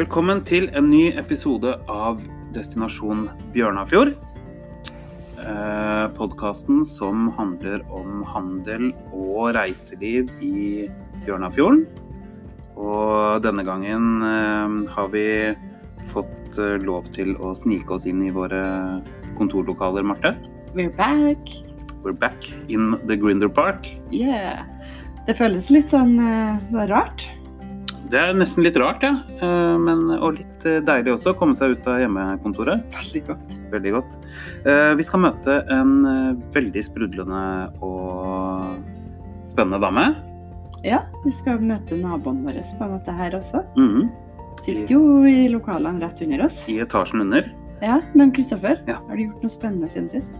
Velkommen til en ny episode av Destinasjon Bjørnafjord. Eh, Podkasten som handler om handel og reiseliv i Bjørnafjorden. Og denne gangen eh, har vi fått eh, lov til å snike oss inn i våre kontorlokaler, Marte. We're back. We're back in the Grinder Park. Yeah. Det føles litt sånn eh, det er rart. Det er nesten litt rart, ja. Eh, Men, og litt eh, deilig også å komme seg ut av hjemmekontoret. Veldig godt. Veldig godt. Eh, Vi skal møte en veldig sprudlende og spennende dame. Ja, vi skal møte naboen vår på måte her også. Mhm. Sitter jo i lokalene rett under oss. I etasjen under. Ja, Men Kristoffer, Ja. har du gjort noe spennende siden sist?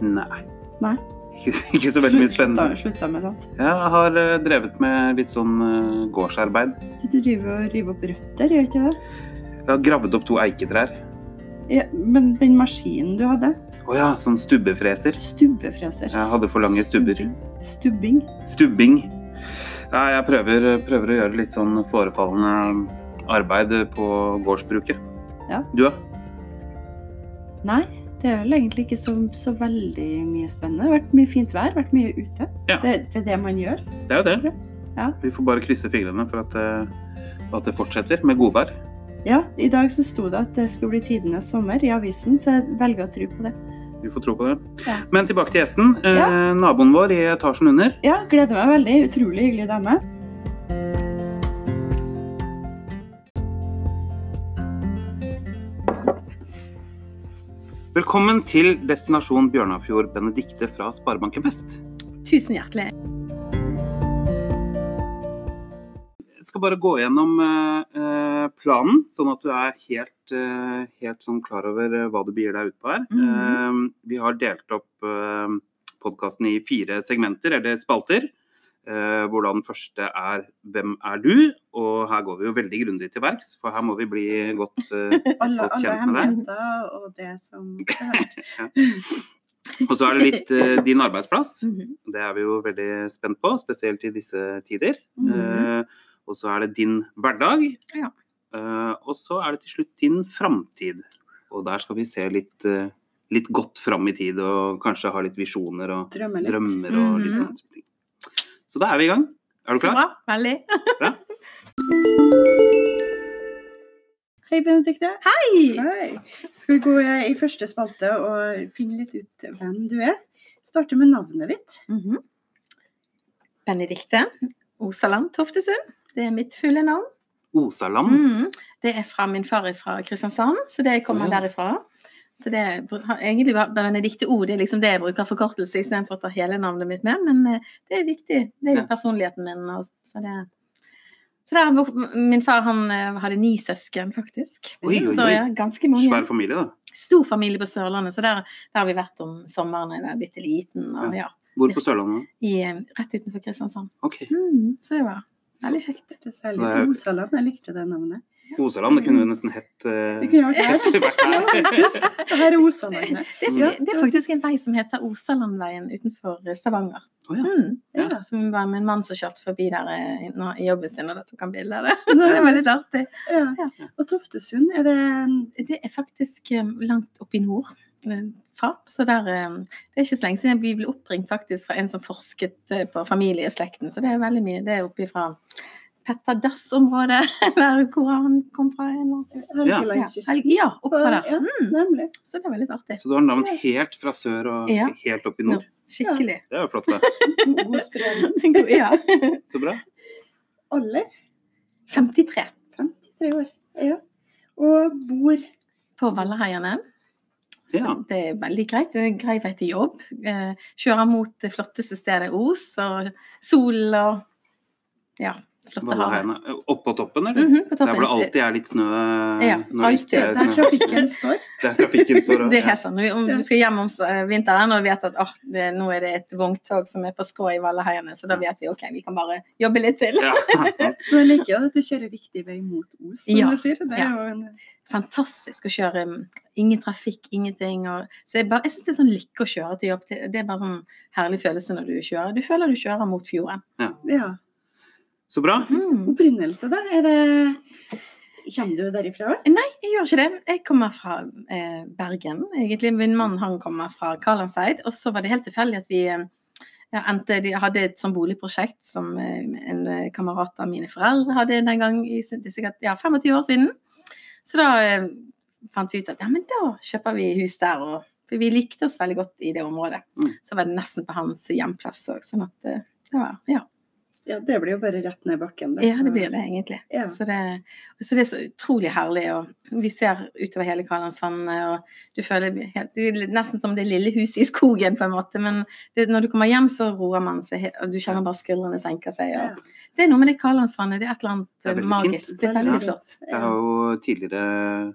Nei. Nei. Ikke, ikke så veldig mye spennende. Slutta, slutta med sånt. Jeg har eh, drevet med litt sånn eh, gårdsarbeid. Du driver og river opp røtter, gjør ikke det? Jeg har gravd opp to eiketrær. Ja, men den maskinen du hadde, Å ja, sånn stubbefreser. stubbefreser. Jeg hadde for lange stubber. Stubbing. Stubbing. Ja, jeg prøver, prøver å gjøre litt sånn forefallende arbeid på gårdsbruket. Ja. Du da? Nei, det er vel egentlig ikke så, så veldig mye spennende. Det har vært mye fint vær, vært mye ute. Ja. Det, det er det man gjør. Det er jo det. Ja. Vi får bare krysse fingrene for at, det- at det fortsetter med godvær. Ja, i dag så sto det at det skulle bli tidenes sommer i avisen, så jeg velger å tro på det. Vi får tro på det. Ja. Men tilbake til gjesten. Eh, Ja. naboen vår i etasjen under. Ja, gleder meg veldig. Utrolig hyggelig dame. Velkommen til destinasjon Bjørnafjord, Benedikte fra Sparebanken Vest. Tusen hjertelig. Jeg skal bare gå gjennom eh, planen, sånn at du er helt, eh, helt sånn klar over eh, hva du begir deg ut på her. Eh, vi har delt opp podkasten i fire segmenter, eller spalter. Eh, hvor den første er 'Hvem er du?' Og her går vi jo veldig grundig til verks, for her må vi bli godt eh, Godt kjent med deg. og det som Og så er det litt eh, din arbeidsplass. Mhm. Det er vi jo veldig spent på, spesielt i disse tider. Mhm. Eh, og så er det din hverdag. Ja. Eh, og så er det til slutt din framtid. Og der skal vi se litt, eh, litt godt fram i tid, og kanskje ha litt visjoner og litt. drømmer og litt Mhm. Så da er vi i gang. Er du klar? Så bra. Veldig. Hei, Benedikte. Hei! Hei. Skal vi gå i første spalte og finne litt ut hvem du er? Starte med navnet ditt. Mhm. Benedikte Osaland Toftesund. Det er mitt fulle navn. Osaland. Mhm. Det er fra min far fra Kristiansand, så det kommer oh, ja. derifra. Så det er egentlig bare Benedikte O, det er liksom det jeg bruker forkortelse istedenfor å ta hele navnet mitt med, men eh, det er viktig. Det er jo personligheten min. Så det så der, min far han eh, hadde ni søsken, faktisk. Oi, oi, Så ja, ganske mange. Svær familie, da. stor familie på Sørlandet, så der, der har vi vært om sommeren da jeg var bitte liten. Og, ja, Hvor på Sørlandet? i, eh, rett utenfor Kristiansand. Okay. Mm, så det var veldig kjekt. Det er Så særlig det er- Jeg likte det navnet. Osaland, det kunne jo nesten hett uh, Det kunne hett Ja, her. faktisk. Det er Osalandet. Det, det faktisk en vei som heter Osalandveien utenfor eh, Stavanger. Oh, ja. Mm, Ja. Så vi var med en mann som kjørte forbi der eh, nå- i jobben sin, og da tok han bilde av det. Så det var litt artig. Ja. Ja. Og Toftesund, er det Det er faktisk langt oppe i nord. Fart, Så der, det er ikke så lenge siden vi ble oppringt faktisk fra en som forsket på familieslekten. Så det er veldig mye. Det er oppe fra Petter Dass-området, eller hvor han kom fra. Eller. Ja. Ja, oppå der. Mm, så det var litt artig. Så du har navn helt fra sør og Ja. helt opp i nord. Skikkelig. Det er jo flott, det. God spredning. Ja. Så bra. Alder? 53 53 år. Ja. Og bor på Vallaheiane. Så Ja. det er veldig greit. Du er grei vei til jobb. Eh, Kjører mot det flotteste stedet Os, og sol og ja, flotte havet. Vallaheiene. Oppå toppen, eller? Mhm, på Der hvor det alltid er litt snø Ja, alltid. ikke er der trafikken står. Der trafikken står. og- Det er ja. sånn. Om du skal hjem om vinteren og vet at oh, det, nå er det et vogntog som er på skrå i Valleheiene, så da vet vi ok, vi kan bare jobbe litt til. Ja, sant. Men jeg liker at du kjører riktig vei mot Os, som Ja. du sier. Det er Ja. jo en fantastisk å kjøre. mm, Ingen trafikk, ingenting. Og, så jeg, bare, jeg syns det er sånn lykke å kjøre til jobb. Det det er bare sånn herlig følelse når du kjører. Du føler du kjører mot fjorden. Ja. Så bra. Mm. Opprinnelse, da? Er det Kommer du derifra? Nei, jeg gjør ikke det. Jeg kommer fra eh, Bergen, egentlig. Min mann han kommer fra Kalandseid. Og så var det helt tilfeldig at vi eh, ja, endte, de hadde et sånn boligprosjekt som eh, en kamerat av mine foreldre hadde den gang i det er sikkert ja, 25 år siden. Så da eh, fant vi ut at ja, men da kjøper vi hus der. Og, for vi likte oss veldig godt i det området. Mm. Så var det nesten på hans hjemplass òg. Sånn at eh, det var Ja. Ja, det blir jo bare rett ned bakken. Ja, det blir det egentlig. Ja. Så, det, så det er så utrolig herlig. Og vi ser utover hele Kalandsvannet, og du føler helt, det er nesten som det lille huset i skogen, på en måte. Men det, når du kommer hjem, så roer man seg, og du kjenner bare skuldrene senker seg. Ja. Og det er noe med det Kalandsvannet, det er et eller annet Det magisk. fint. Det er veldig flott. Jeg har jo tidligere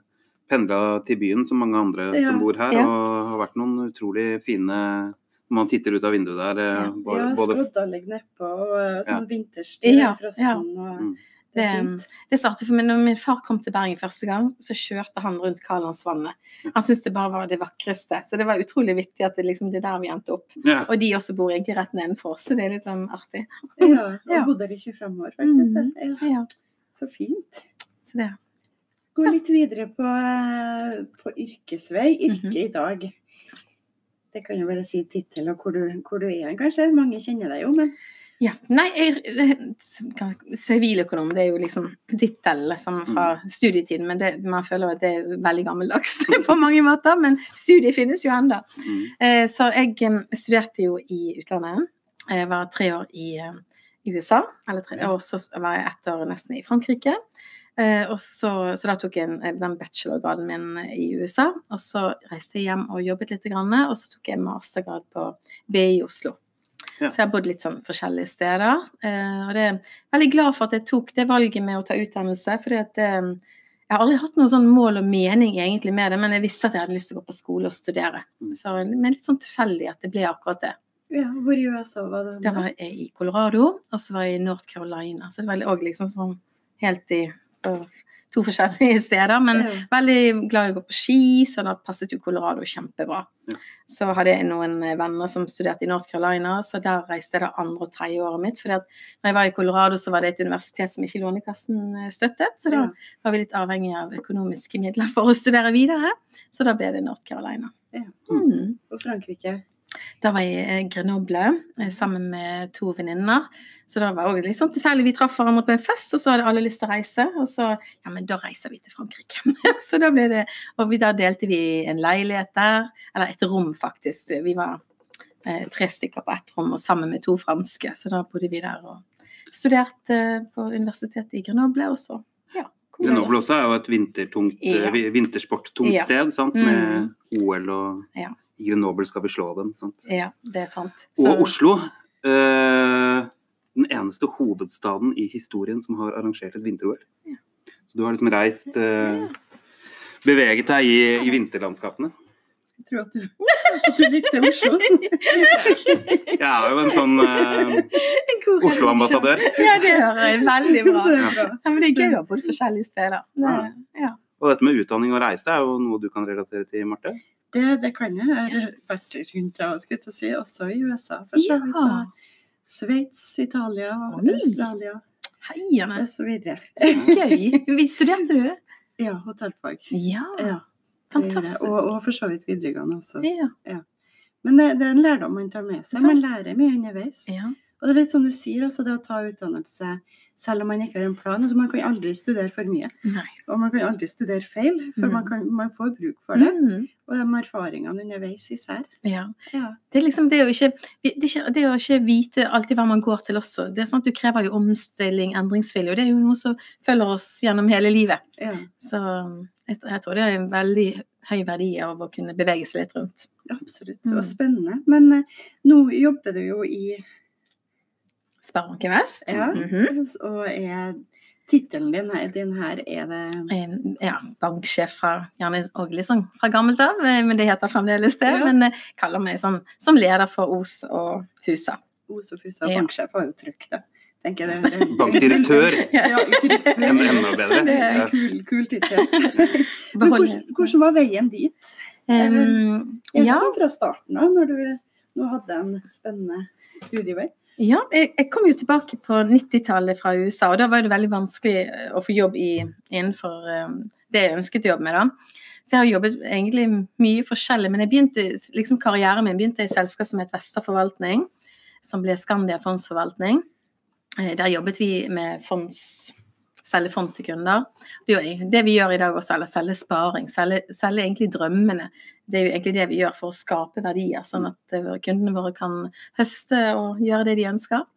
pendla til byen, som mange andre Ja. som bor her, Ja. og har vært noen utrolig fine man titter ut av vinduet der, eh, Ja. både, Ja, skodda ligger nedpå, og sånn sånn vinterstid, Ja, frossen ja. og Mm. Det er Det- artig, Det startet for meg når min far kom til Bergen første gang, så kjørte han rundt Kalandsvannet. Han syntes det bare var det vakreste. Så det var utrolig vittig at det liksom det er der vi endte opp. ja. Og de også bor egentlig rett nedenfor, så det er litt sånn artig. Ja, og Ja. bodd der i 25 år, faktisk. Mm. Ja, Ja, så fint. så det. Gå litt videre på, eh, på yrkesvei. Yrke -hmm. i dag. Det kan jo bare si tittel og hvor du, hvor du er, kanskje. Mange kjenner deg jo, men Ja. Nei, siviløkonom, det er jo liksom tittel liksom, fra studietiden, men det, man føler at det er veldig gammeldags på mange måter. Men studiet finnes jo enda. Mm. Eh, Så jeg eh, studerte jo i utlandet. Jeg var tre år i, eh, i USA, eller tre, og så var jeg ett år nesten i Frankrike. Eh, og så, så da tok jeg den bachelorgraden min i USA. Og så reiste jeg hjem og jobbet litt, grann, og så tok jeg mastergrad på BI i Oslo. Ja. Så jeg har bodd litt sånn forskjellige steder. Eh, og det er veldig glad for at jeg tok det valget med å ta utdannelse. fordi at det, jeg har aldri hatt noe sånn mål og mening egentlig med det, men jeg visste at jeg hadde lyst til å gå på skole og studere. Mm. Så, med litt sånn tilfeldig at det ble akkurat det. ja, hvor i USA var det? Da var jeg i Colorado, og så var jeg i North Carolina. Så det var òg liksom sånn helt i på to forskjellige steder. Men Ja. veldig glad i å gå på ski, så da passet jo Colorado kjempebra. Ja. Så hadde jeg noen venner som studerte i North Carolina, så der reiste jeg det andre og tredje året mitt. For når jeg var i Colorado, så var det et universitet som ikke Lånekassen eh, støttet. Så da Ja. var vi litt avhengig av økonomiske midler for å studere videre. Så da ble det North Carolina. Ja. Mm. Og Frankrike. Da var jeg i Grenoble eh, sammen med to venninner. Så da var det også litt sånn tilfeldig. Vi traff hverandre på en fest, og så hadde alle lyst til å reise. Og så ja, men da reiser vi til Frankrike. så da ble det Og vi, da delte vi en leilighet der. Eller et rom, faktisk. Vi var eh, tre stykker på ett rom, og sammen med to franske. Så da bodde vi der og studerte på universitetet i Grenoble, og så ja. Grenoble også er jo et vintertungt, eh, Ja. vintersporttungt Ja. sted, sant? med OL og Ja. I Grenoble skal vi slå dem. Sant? Ja, det er sant. Og Oslo. Eh, den eneste hovedstaden i historien som har arrangert et vinter-OL. Ja. Så du har liksom reist eh, Beveget deg i, i vinterlandskapene. Jeg tror at du, at du likte Oslo. Jeg er jo en sånn eh, Oslo-ambassadør. Ja, det hører jeg veldig bra. Ja, men det er gøy å bodd forskjellige steder. Det, ja. Og dette med utdanning og reise er jo noe du kan relatere til, Marte. Det, det kan jeg. Jeg har vært rundt og skulle til å si, også i USA. For så vidt. Ja. Sveits, Italia. Australia Heiene. og så videre. Så gøy. Vi studerte du? Ja, hotellfag. Ja. Ja, Fantastisk. Og, og for så vidt videregående også. Ja. Men det, det er en lærdom man tar med seg. Man lærer mye underveis. ja. Og det er litt sånn du sier, også det å ta utdannelse selv om man ikke har en plan. Altså, man kan aldri studere for mye. Nei. Og man kan aldri studere feil, for Mm. man, kan, man får bruk for det. Mm. Og de erfaringene underveis især. Ja. Ja. Det er liksom det å ikke, det å ikke vite alltid hva man går til også. Det er at Du krever jo omstilling, endringsvilje, og det er jo noe som følger oss gjennom hele livet. ja, Så jeg, jeg tror det er en veldig høy verdi av å kunne bevege seg litt rundt. absolutt. Mm. Og spennende. Men eh, nå jobber du jo i Sparebanken Vest. Ja. Mhm. Og er tittelen din, din her er det Eh, ja, banksjef fra gjerne også litt sånn fra gammelt av, eh, men det heter fremdeles det. Ja. Men jeg kaller meg som, som leder for Os og Fusa. Os og Fusa Ja. banksjef har jo trykt det. Tenker jeg det, det Bankdirektør. Ja, direktør. Enda bedre. Det En kul, kul tittel. Men hvordan, hvordan var veien dit? Um, Er det ja. sånn fra starten av, når du nå hadde en spennende studievei? Ja, jeg, jeg kom jo tilbake på 90-tallet fra USA, og da var det veldig vanskelig eh, å få jobb i, innenfor eh, det jeg ønsket å jobbe med. da. Så jeg har jobbet egentlig mye forskjellig, men jeg begynte, liksom karrieren min begynte i et selskap som het Vester Forvaltning, som ble Skandia Fondsforvaltning. Eh, Der jobbet vi med fonds, selge fond til kunder. Det vi gjør i dag også, eller selge sparing. Selge, selge egentlig drømmene. Det er jo egentlig det vi gjør for å skape verdier, sånn at eh, kundene våre kan høste og gjøre det de ønsker.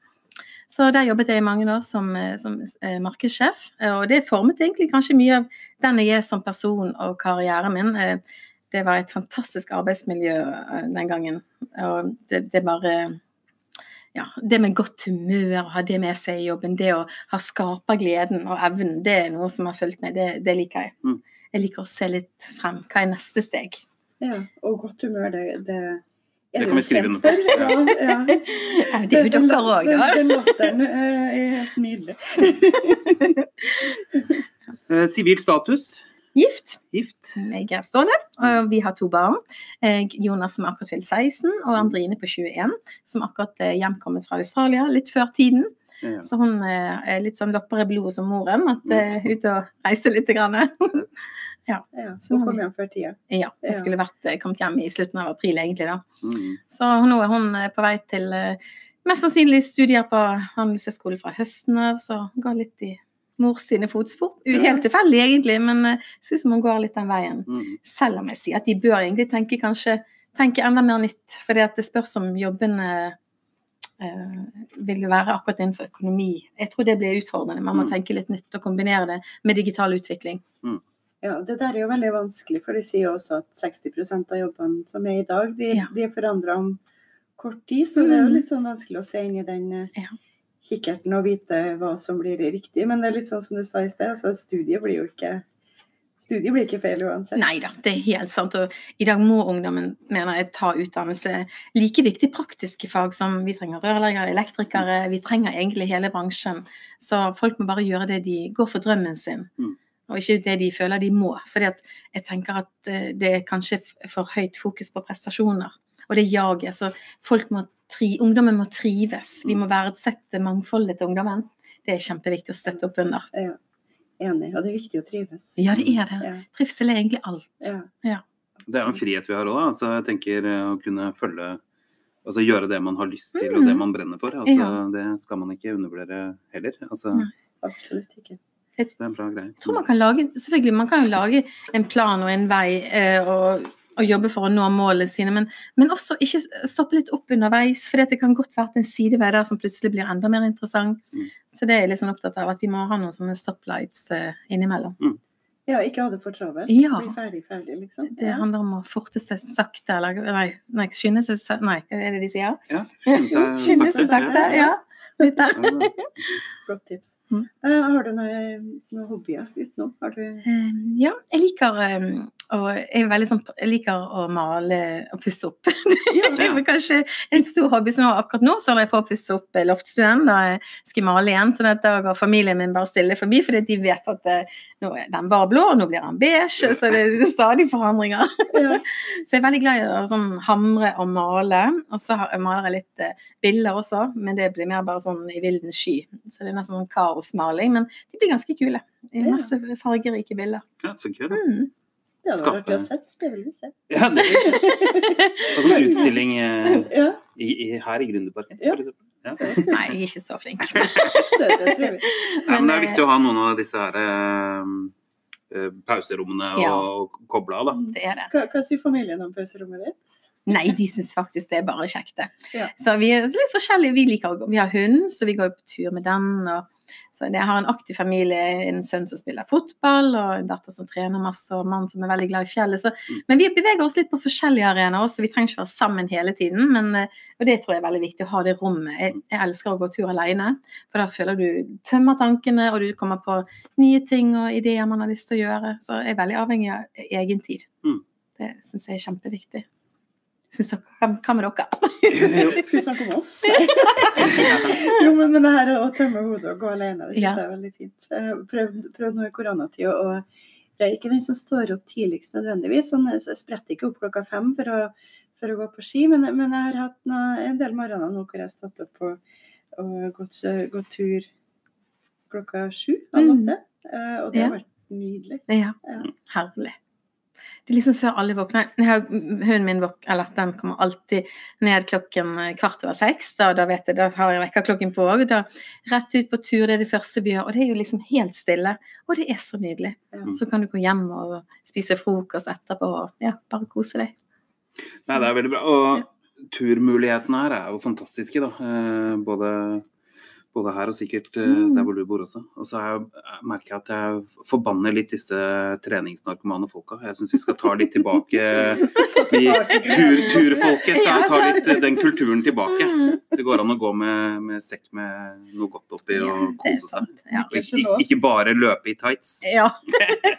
Så der jobbet jeg i mange år som, eh, som eh, markedssjef, og det formet egentlig kanskje mye av den jeg er som person og karrieren min. Det var et fantastisk arbeidsmiljø den gangen, og det, det bare ja, det med godt humør, å ha det med seg i jobben, det å ha skapergleden og evnen, det er noe som har fulgt meg. Det, det liker jeg. Mm. Jeg liker å se litt frem. Hva er neste steg? Ja, og godt humør, det, det Det er kan vi jo skrive kjent på. Ja, ja. Ja, det er jo dere òg, da. Den, latteren eh, er helt nydelig. Eh, Sivil status. Gift. Gift. Jeg er stående, og vi har to barn. Eh, Jonas som akkurat fylt 16, og Andrine på 21, som akkurat er hjemkommet fra Australia, litt før tiden. Ja. Så hun er litt sånn lopper i blodet som moren, at hun er ute og reiser litt. Grann. Ja, Så hun kom hjem før tida. Ja, Ja. skulle vært, eh, kommet hjem i slutten av april egentlig da. Mm. Så nå er hun eh, på vei til eh, mest sannsynlig studier på Handelshøyskolen fra høsten av, så går litt i mors sine fotspor. Ja. Helt tilfeldig egentlig, men jeg synes som hun går litt den veien. Mm. Selv om jeg sier at de bør egentlig tenke kanskje tenke enda mer nytt, for det spørs om jobbene vil vil være akkurat innenfor økonomi. Jeg tror det blir utfordrende. Man må Mm. tenke litt nytt og kombinere det med digital utvikling. Ja, det der er jo veldig vanskelig, for de sier jo også at 60% av jobbene som er i dag, de, Ja. de er forandra om kort tid. Så det er jo Mm. litt sånn vanskelig å se inn i den eh, Ja. kikkerten og vite hva som blir riktig. Men det er litt sånn som du sa i sted, altså studiet blir jo ikke Studiet blir ikke feil uansett. Nei da, det er helt sant. Og i dag må ungdommen, mener jeg, ta utdannelse. Like viktig praktiske fag som vi trenger rørleggere, elektrikere. Vi trenger egentlig hele bransjen. Så folk må bare gjøre det de går for drømmen sin. Mm. Og ikke det de føler de må. Fordi at jeg tenker at eh, det er kanskje for høyt fokus på prestasjoner. Og det jaget. Så folk må tri, ungdommen må trives. Vi må verdsette mangfoldet til ungdommen. Det er kjempeviktig å støtte opp under. Ja, enig. Og det er viktig å trives. Ja, det er det. Ja, Trivsel er egentlig alt. ja. Det er jo en frihet vi har òg. Altså, jeg tenker eh, å kunne følge Altså gjøre det man har lyst til, og Mm. det man brenner for. Altså, Ja. Det skal man ikke undervurdere heller. Altså, Absolutt ikke. Det er en bra greie. Jeg tror man kan lage, selvfølgelig, man kan jo lage en plan og en vei eh, og, og jobbe for å nå målene sine, men, men også ikke stoppe litt opp underveis, for det kan godt være at en sidevei der som plutselig blir enda mer interessant. Mm. Så det er jeg sånn opptatt av, at vi må ha noen sånne stoplights innimellom. innimellom. Ja, ikke ha det for travelt. Ja. Bli ferdig, ferdig, liksom. Det Ja. handler om å forte seg sakte, eller nei, nei skynde seg Nei, er det de sier? Ja, skynde seg Skynde seg sakte, ja. Litt der. Godt tips. Mm. Uh, har du noen noe hobbyer utenom? Har du Uh, Ja, jeg liker eh, å Jeg er sånn Jeg liker å male og pusse opp. Det er kanskje en stor hobby som akkurat nå så holder jeg på å pusse opp eh, loftstuen. Da jeg skal male igjen. Så da går familien min bare stille forbi, fordi de vet at eh, nå er den bare blå, og nå blir den beige. Så det er stadig forandringer. ja. Så jeg er veldig glad i å sånn hamre og male. Og så maler jeg litt eh, bilder også, men det blir mer bare sånn i vildens sky. Så det er nesten sånn kaosmaling, men de blir ganske kule. Masse fargerike bilder. Ja, så kult. Mm. Det hadde vært artig å se. Det vil vi se. Ja, det er og sånn utstilling eh, Ja, i, i, her i Gründerparken, Ja. for eksempel. Ja. Nei, jeg er ikke så flink. det, det tror vi. Ja, men det er viktig å ha noen av disse her eh, eh, pauserommene Ja. og koble av, da. Det er det. Hva, hva sier familien om pauserommet ditt? Nei, de syns faktisk det er bare kjekt, det. Ja. Så vi er litt forskjellige. Vi liker å gå Vi har hund, så vi går på tur med den. Og, så jeg har en aktiv familie, en sønn som spiller fotball, og en datter som trener masse, og en mann som er veldig glad i fjellet. Så, Mm. men vi beveger oss litt på forskjellige arenaer også. Vi trenger ikke være sammen hele tiden. Men, eh, og det tror jeg er veldig viktig, å ha det rommet. Jeg, jeg elsker å gå tur alene, for da føler du tømmer tankene, og du kommer på nye ting og ideer man har lyst til å gjøre. Så jeg er veldig avhengig av egen tid. Mm. Det syns jeg er kjempeviktig. Syns dere, kan med? Skal vi snakke om oss? jo, men, men det her å tømme hodet og gå alene, det syns Ja. jeg er veldig fint. Prøv har prøvd, prøvd nå i koronatid, og jeg er ikke den som står opp tidligst nødvendigvis. Sånn, jeg spretter ikke opp klokka fem for å, for å gå på ski. Men, men jeg har hatt noe, en del morgener nå hvor jeg har stått opp og, og gått, gått tur klokka sju av Mm. åtte. Mm. og det har vært nydelig. Ja, Ja. herlig. Det er liksom før alle våkner. Jeg har, hunden min våk, eller den kommer alltid ned klokken eh, kvart over seks. Da, da vet jeg, da har jeg vekkerklokken på òg. Rett ut på tur, det er det første vi gjør. Og det er jo liksom helt stille. Og det er så nydelig. Så kan du gå hjem og spise frokost etterpå og ja, bare kose deg. Nei, det er veldig bra. Og turmulighetene her er jo fantastiske, da. Eh, Både, både her og sikkert eh, Mm. der hvor du bor også. Og så jeg- jeg merker jeg at jeg forbanner litt disse treningsnarkomane folka. Jeg syns vi skal ta litt tilbake de tur, turfolket. Skal ta litt den kulturen tilbake. Mm. Det går an å gå med, med sekk med noe godt oppi og kose seg. Ikke, ikke bare løpe i tights. Ja.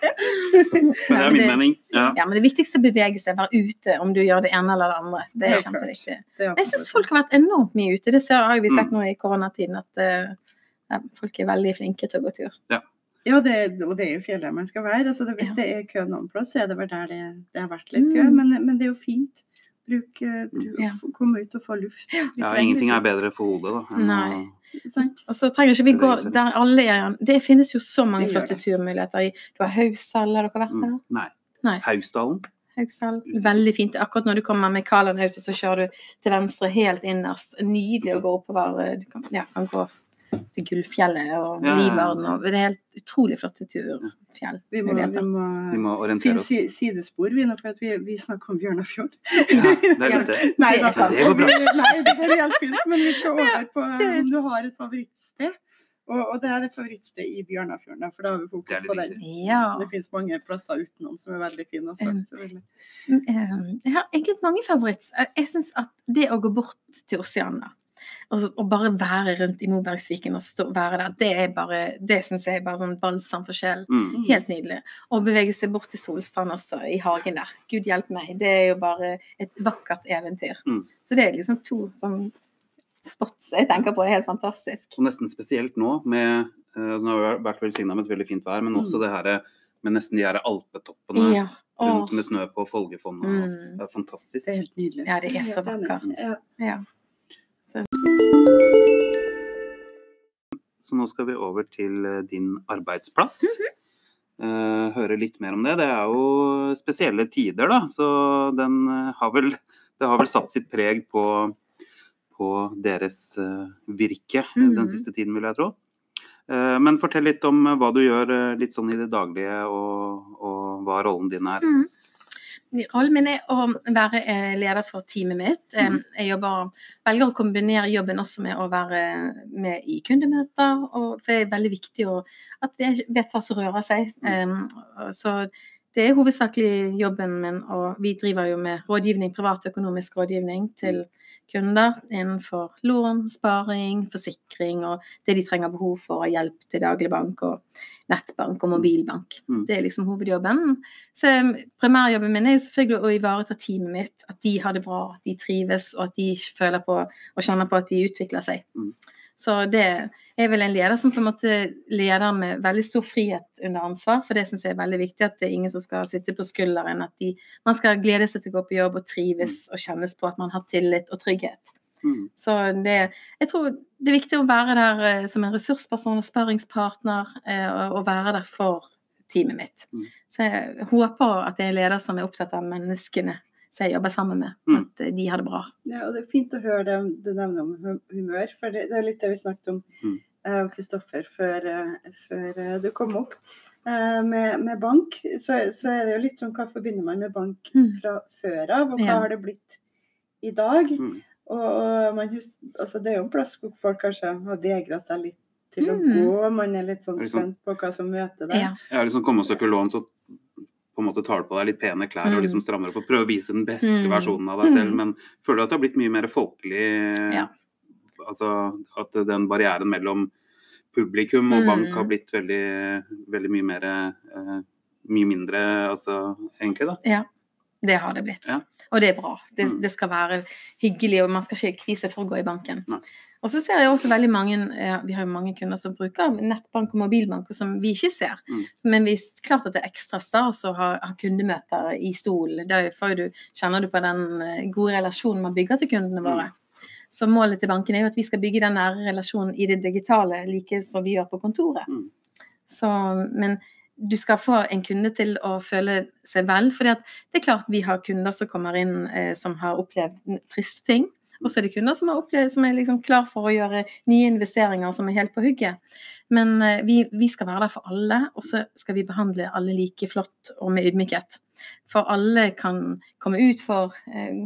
Men det er min mening. Ja. Ja, men det viktigste er å bevege seg, være ute, om du gjør det ene eller det andre. Det er kjempeviktig. Jeg syns folk har vært enormt mye ute. Det ser, har vi sett Mm. nå i koronatiden, at eh, ja, folk er veldig flinke til å gå tur. Ja, det, og det er jo fjellet man skal være. Altså det, hvis Ja. det er kø noen plass, så er det vel der det, det har vært litt kø. Mm. Men, men det er jo fint. Bruk, eh, bruk Ja. Komme ut og få luft. Ja, ingenting er bedre for hodet, da. Nei. å- Og så trenger ikke vi gå der alle er Det finnes jo så mange flotte turmuligheter. i Du har Hausdal, har dere vært der? Mm. Nei. Nei. Hausdalen? Usikker. Veldig fint. Akkurat når du kommer med Kaland Auto, så kjører du til venstre helt innerst. Nydelig å gå oppover. Du kan, ja, kan gå til Gullfjellet og Ja, ja. Og det er helt utrolig flotte turfjell. Vi må, vi må, Vi må orientere oss. si, sidespor, vi nå, for at vi, vi snakker om Bjørnafjord. Ja, det er litt det. Nei, Det er sant. Det går bra. Nei, det går helt fint. Men vi skal over på er om du har et favorittsted. Og, og det er det favorittstedet i Bjørnafjorden, for da har vi fokus på den. Ja. Det finnes mange plasser utenom som er veldig fine. Også, um. Eh, Jeg har egentlig mange favoritter. Jeg syns at det å gå bort til Oceana og, og bare være rundt i Mobergsviken og stå, være der, det er bare Det syns jeg er bare sånn balsam for sjelen. Mm. Helt nydelig. Og bevege seg bort til Solstrand også, i hagen der. Gud hjelpe meg. Det er jo bare et vakkert eventyr. Mm. Så det er liksom to sånn spots jeg tenker på er helt fantastisk. Og nesten spesielt nå med eh, altså Nå har vi vært velsigna med et veldig fint vær, men også det her med nesten de her alpetoppene Ja. Rundt med snø på Folgefonna. Mm. Det er fantastisk. Det er helt nydelig. Ja, det er så vakkert. Ja. Ja. Så nå skal vi over til eh, din arbeidsplass. Mm -hmm. uh, høre litt mer om det. Det er jo spesielle tider, da, så den har vel Det har vel satt sitt preg på, på deres eh, virke mm -hmm. den siste tiden, vil jeg tro. Eh, men fortell litt om eh, hva du gjør litt sånn i det daglige, og, og hva rollen din er. Mm. Rollen min er å være leder for teamet mitt. Mhm. Jeg jobber, velger å kombinere jobben også med å være med i kundemøter. For det er veldig viktig å, at jeg vet hva som rører seg. Mm. Så det er hovedsakelig jobben min, og vi driver jo med rådgivning, privatøkonomisk rådgivning til kunder innenfor lån, sparing, forsikring og det de trenger behov for av hjelp til dagligbank og nettbank og mobilbank. Mm. Det er liksom hovedjobben. Så um, primærjobben min er jo selvfølgelig å ivareta teamet mitt, at de har det bra, at de trives, og at de føler på og kjenner på at de utvikler seg. Mm. Så det er vel en leder som på en måte leder med veldig stor frihet under ansvar, for det syns jeg er veldig viktig. At det er ingen som skal sitte på skulderen. At de, man skal glede seg til å gå på jobb og trives og kjennes på at man har tillit og trygghet. Mm. Så det, jeg tror det er viktig å være der eh, som en ressursperson og sparringspartner, eh, og, og være der for teamet mitt. Mm. Så jeg håper at jeg er en leder som er opptatt av menneskene som jeg jobber sammen med, Mm. at eh, de har det bra. Ja, og det er fint å høre det du nevner om humør, for det, det er litt det vi snakket om, Mm. uh, Kristoffer, før, uh, før uh, du kom opp. Eh, Med, med bank, så, så er det jo litt sånn hva forbinder man med bank Mm. fra før av, og hva Ja. har det blitt i dag? Mm. Og, og man hus, altså det er jo en plass hvor folk kanskje har vegra seg litt til å gå, man er litt sånn Liksom- spent på hva som møter deg. Ja. Ja, liksom kommet og søke lån, så på en måte tar på deg litt pene klær og Mm. liksom strammer opp og prøver å vise den beste Mm. versjonen av deg selv, Mm. men føler du at det har blitt mye mer folkelig? Ja. Altså at den barrieren mellom publikum og Mm. bank har blitt veldig, veldig mye mer uh, Mye mindre, altså egentlig, da. Ja. Det har det blitt. Ja. Og det er bra. Det, Mm. det skal være hyggelig, og man skal ikke kvise for å gå i banken. Nei. Og så ser jeg også veldig mange Vi har jo mange kunder som bruker nettbank og mobilbank, som vi ikke ser. Mm. Men vi, klart at det er ekstra stas å ha, ha kundemøter i stol. Da får du, kjenner du på den eh, gode relasjonen man bygger til kundene Mm. våre. Så målet til banken er jo at vi skal bygge den nære relasjonen i det digitale, like som vi gjør på kontoret. Mm. Så, men du skal få en kunde til å føle seg vel. For det er klart vi har kunder som kommer inn eh, som har opplevd triste ting. Og så er det kunder som, opplevd, som er liksom klar for å gjøre nye investeringer, som er helt på hugget. Men eh, vi, vi skal være der for alle, og så skal vi behandle alle like flott og med ydmykhet. For alle kan komme ut for eh,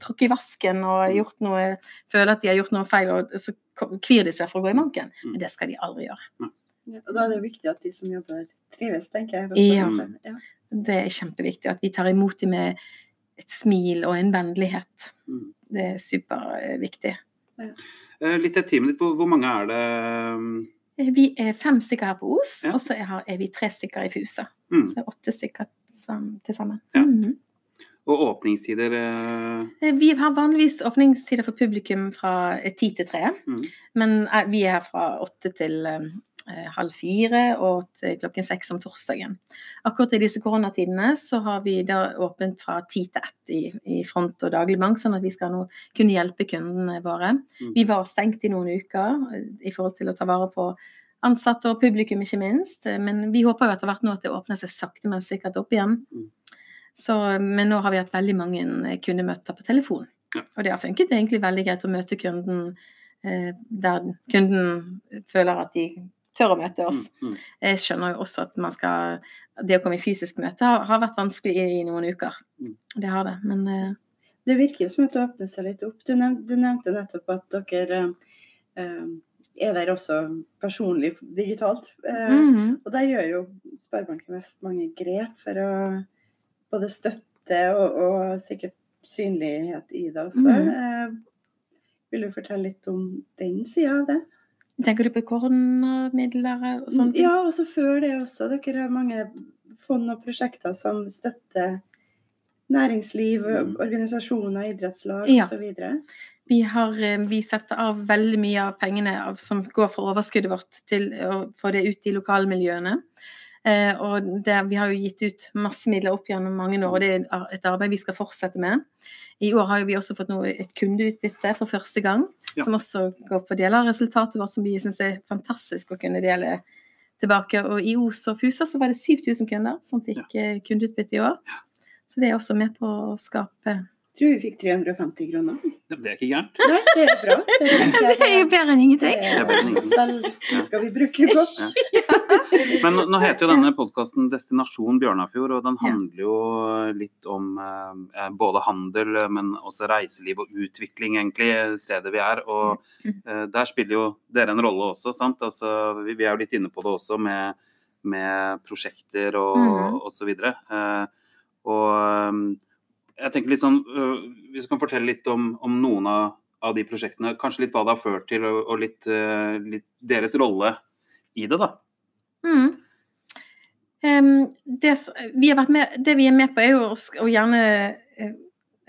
tråkke i vasken og gjort noe, føle at de har gjort noe feil, og så kvir de seg for å gå i banken. Mm. Men det skal de aldri gjøre. Ja, og da er det jo viktig at de som jobber der, trives, tenker jeg. Ja. ja. Det er kjempeviktig at vi tar imot dem med et smil og en vennlighet. Mm. Det er superviktig. Ja. Litt til teamet ditt, hvor, hvor mange er det? mm, Vi er fem stykker her på Os, Ja. og så er, vi tre stykker i Fusa. Mm. Så åtte stykker til sammen. Ja. Mhm. Og åpningstider eh, Eh, Vi har vanligvis åpningstider for publikum fra eh, ti til tre. Mm. Men eh, vi er her fra åtte til eh, halv fire og til klokken seks om torsdagen. Akkurat i disse koronatidene så har vi da åpent fra ti til ett i, i front og dagligbank, sånn at vi skal nå kunne hjelpe kundene våre. Mm. Vi var stengt i noen uker eh, i forhold til å ta vare på ansatte og publikum, ikke minst. Eh, Men vi håper jo etter hvert nå at det åpner seg sakte, men sikkert opp igjen. Mm. Så, men nå har vi hatt veldig mange eh, kundemøter på telefon. Ja. Og det har funket egentlig veldig greit å møte kunden eh, der kunden føler at de tør å møte oss. mm, mm. Jeg skjønner jo også at man skal Det å komme i fysisk møte har, har vært vanskelig i, i noen uker. Mm. Det har det. Men uh... Det virker som at det åpner seg litt opp. Du nevnte, du nevnte nettopp at dere uh, er der også personlig digitalt. Eh, mhm. Og der gjør jo Sparebanken Vest mange grep for å både støtte og, og sikkert synlighet i det også. Mhm. Eh, vil du fortelle litt om den sida av det? Tenker du på koronamidler og sånt? Ja, og så før det også. Dere har mange fond og prosjekter som støtter næringsliv, Mm. organisasjoner, idrettslag Ja. osv. Vi, har, eh, vi setter av veldig mye av pengene som går fra overskuddet vårt til å få det ut i lokalmiljøene. Eh, og det, vi har jo gitt ut masse midler opp gjennom mange år, og det er et- arbeid vi skal fortsette med. I år har jo vi også fått noe, et kundeutbytte for første gang, Ja. som også går på deler av resultatet vårt, som vi syns er fantastisk å kunne dele tilbake. Og i Os og Fusa så var det 7000 kunder som fikk ja. kundeutbytte i år. Så det er også med på å skape Tror vi fikk 350 kroner. Det er ikke gærent. Nei, det er bra. Det, Det er jo bedre enn ingenting! Det er bedre enn ingenting. Vel, det skal vi bruke godt. Men nå, nå heter jo denne podkasten 'Destinasjon Bjørnafjord', og den handler jo litt om eh, både handel, men også reiseliv og utvikling, egentlig, stedet vi er. Og eh, der spiller jo dere en rolle også, sant. Altså, vi, vi er jo litt inne på det også med, med prosjekter og, Mhm. og så videre. Eh, og eh, jeg tenker litt sånn uh, Hvis du kan fortelle litt om, om noen av, av de prosjektene, kanskje litt hva det har ført til, og, og litt, uh, litt deres rolle i det, da. Mm. Um, det, vi med, det vi er med på, er jo å, å gjerne eh,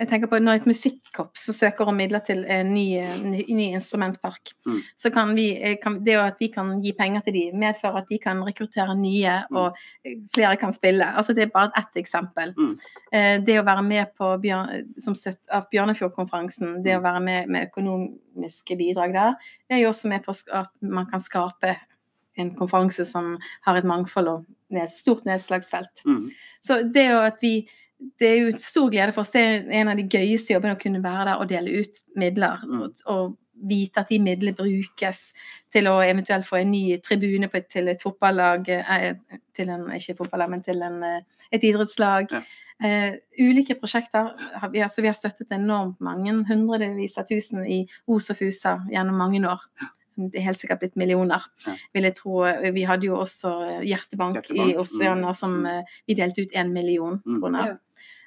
Jeg tenker på Når et musikkorps søker om midler til en ny, eh, ny, ny instrumentpark, Mm. så kan vi eh, kan, Det at vi kan gi penger til de, medfører at de kan rekruttere nye, Mm. og eh, flere kan spille. Altså Det er bare ett eksempel. Mm. Eh, Det å være med på Bjørn, som støtt av Bjørnefjordkonferansen, det å Mm. være med med økonomiske bidrag der, det er jo også med på at man kan skape en konferanse som har et mangfold og et stort nedslagsfelt. Mm. Så det jo at vi det er jo en stor glede for oss. Det er en av de gøyeste jobbene å kunne være der og dele ut midler. Mm. Og, vite at de midlene brukes til å eventuelt få en ny tribune på, et- til et fotballag eh, Til en, ikke fotballag, men til en, eh, et idrettslag. Ja. Uh, ulike prosjekter. har Vi, altså, vi har støttet enormt mange hundrevis av tusen i Os og Fusa gjennom mange år. Det er helt sikkert blitt millioner, Ja. vil jeg tro. Vi hadde jo også Hjertebank, Hjertebank, i Oceana som mm. eh, vi delte ut én million Mm. kroner. Ja.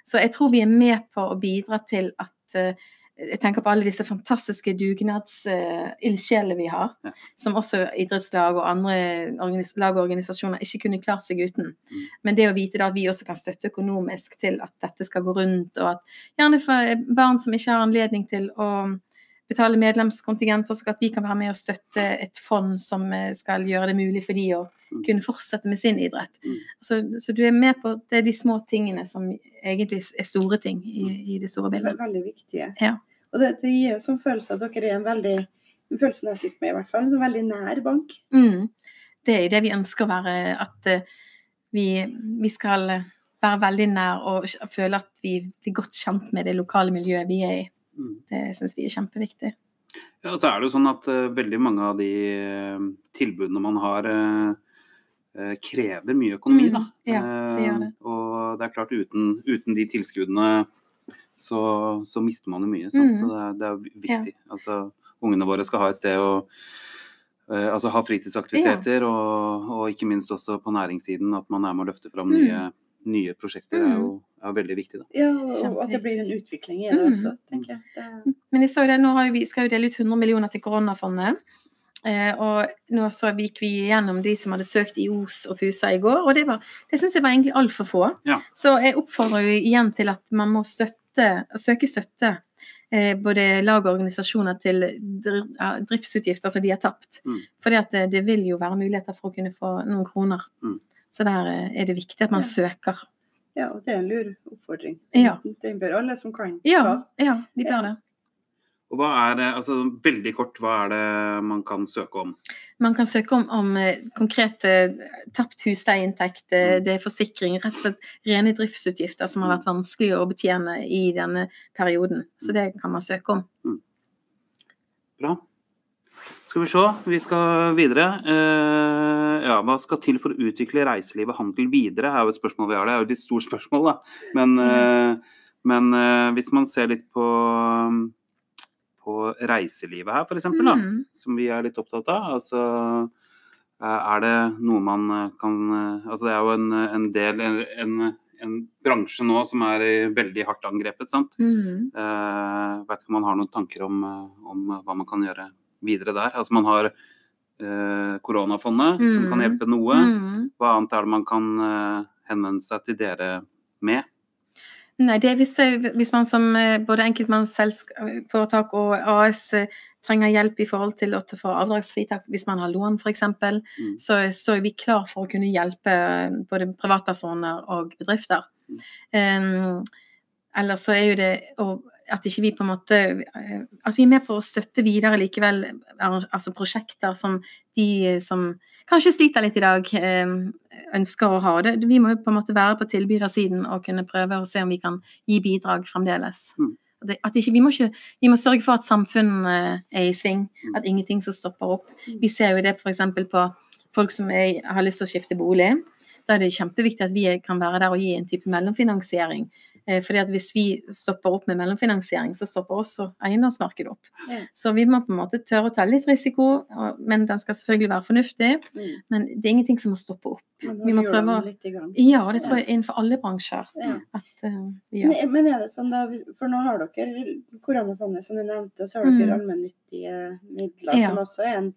Så jeg tror vi er med på å bidra til at uh, jeg tenker på alle disse fantastiske dugnads-ildsjelene vi har, Ja. som også idrettslag og andre lag og organisasjoner ikke kunne klart seg uten. Mm. Men det å vite da at vi også kan støtte økonomisk til at dette skal gå rundt, og at gjerne for barn som ikke har anledning til å betale medlemskontingenter, så at vi kan være med og støtte et fond som eh, skal gjøre det mulig for de å. Kunne fortsette med sin idrett. Mm. Så, så du er med på det er de små tingene som egentlig er store ting i, i det store Det er bildet. veldig viktige. Ja. Og det, det gir en sånn følelse at dere er en veldig en følelse jeg sitter med, i hvert fall, en sånn veldig nær bank. Mm. Det er det vi ønsker å være, at eh, vi, vi skal være veldig nær og føle at vi blir godt kjent med det lokale miljøet vi er i. Mm. Det syns vi er kjempeviktig. Ja, så er det jo sånn at uh, veldig mange av de uh, tilbudene man har, eh, krever mye økonomi, Mm, da. ja, det gjør det. Eh, og det er klart, uten, uten de tilskuddene så, så mister man jo mye. Sant? Mm. Så det er, det er viktig. Altså, ungene våre skal ha et sted å uh, altså ha fritidsaktiviteter, og, og ikke minst også på næringssiden at man er med å løfte fram Mm. nye, nye prosjekter. er jo er veldig viktig. Da. Ja, og, og at det blir en utvikling i det Mm. også, tenker jeg. Det, Men jeg så det, nå har jo vi, skal jo dele ut 100 millioner til koronafondet. Eh, og nå så gikk vi gjennom de som hadde søkt i Os og Fusa i går, og det, var- det syns jeg var egentlig altfor få. Ja. Så jeg oppfordrer jo igjen til at man må støtte, søke støtte. Eh, både lag og organisasjoner til driftsutgifter som de har tapt. Mm. For det, det vil jo være muligheter for å kunne få noen kroner. Mm. Så der eh, er det viktig at man Ja. søker. ja, og det er en lur oppfordring. Ja. Den bør alle som kan Ja, ta. ja de bør Ja. det. Og hva er det, altså veldig kort, hva er det man kan søke om? Man kan søke om, om konkrete konkret eh, tapt husleieinntekt, eh, Mm. det er forsikring, rett og slett rene driftsutgifter som har vært vanskelig å betjene i denne perioden. Så det kan man søke om. Bra. Skal vi se, vi skal videre. Eh, ja, hva skal til for å utvikle reiseliv og handel videre, er jo et spørsmål vi har. Det er jo et litt stort spørsmål, da. Men, eh, men eh, hvis man ser litt på, på reiselivet her, f.eks., Mm. som vi er litt opptatt av, altså eh, er det noe man eh, kan eh, Altså det er jo en, en del en, en, bransje nå som er veldig hardt angrepet, sant. Mm. Eh, vet ikke om man har noen tanker om, om hva man kan gjøre videre der. Altså Man har eh, koronafondet, som kan Mm. hjelpe noe. Mm. Hva annet er det man kan eh, henvende seg til dere med? Nei, det er hvis, hvis man som eh, både enkeltmannsforetak og AS eh, trenger hjelp i forhold til å få avdragsfritak hvis man har lån f.eks., Mm. så står vi klar for å kunne hjelpe eh, både privatpersoner og bedrifter. Um, Ellers så er jo det at ikke vi på en måte At vi er med på å støtte videre likevel altså prosjekter som de som kanskje sliter litt i dag, eh, ønsker å ha. det. Vi må jo på en måte være på tilbydersiden og kunne prøve å se om vi kan gi bidrag fremdeles. Mm. At ikke, vi, må ikke, vi må sørge for at samfunnet er i sving, Mm. at ingenting som stopper opp. Mm. Vi ser jo det f.eks. på folk som er, har lyst til å skifte bolig. Da er det kjempeviktig at vi kan være der og gi en type mellomfinansiering. Eh, fordi at Hvis vi stopper opp med mellomfinansiering, så stopper også eiendomsmarkedet opp. Ja. Så vi må på en måte tørre å ta litt risiko, men den skal selvfølgelig være fornuftig. Mm. Men det er ingenting som må stoppe opp. Men Vi må prøve å-. Ja, det tror jeg innenfor alle bransjer. Ja. At, uh. Men, men er det sånn da, for nå har dere koronafondet som du nevnte, og så har Mm. dere allmennyttige midler, Ja. som også er en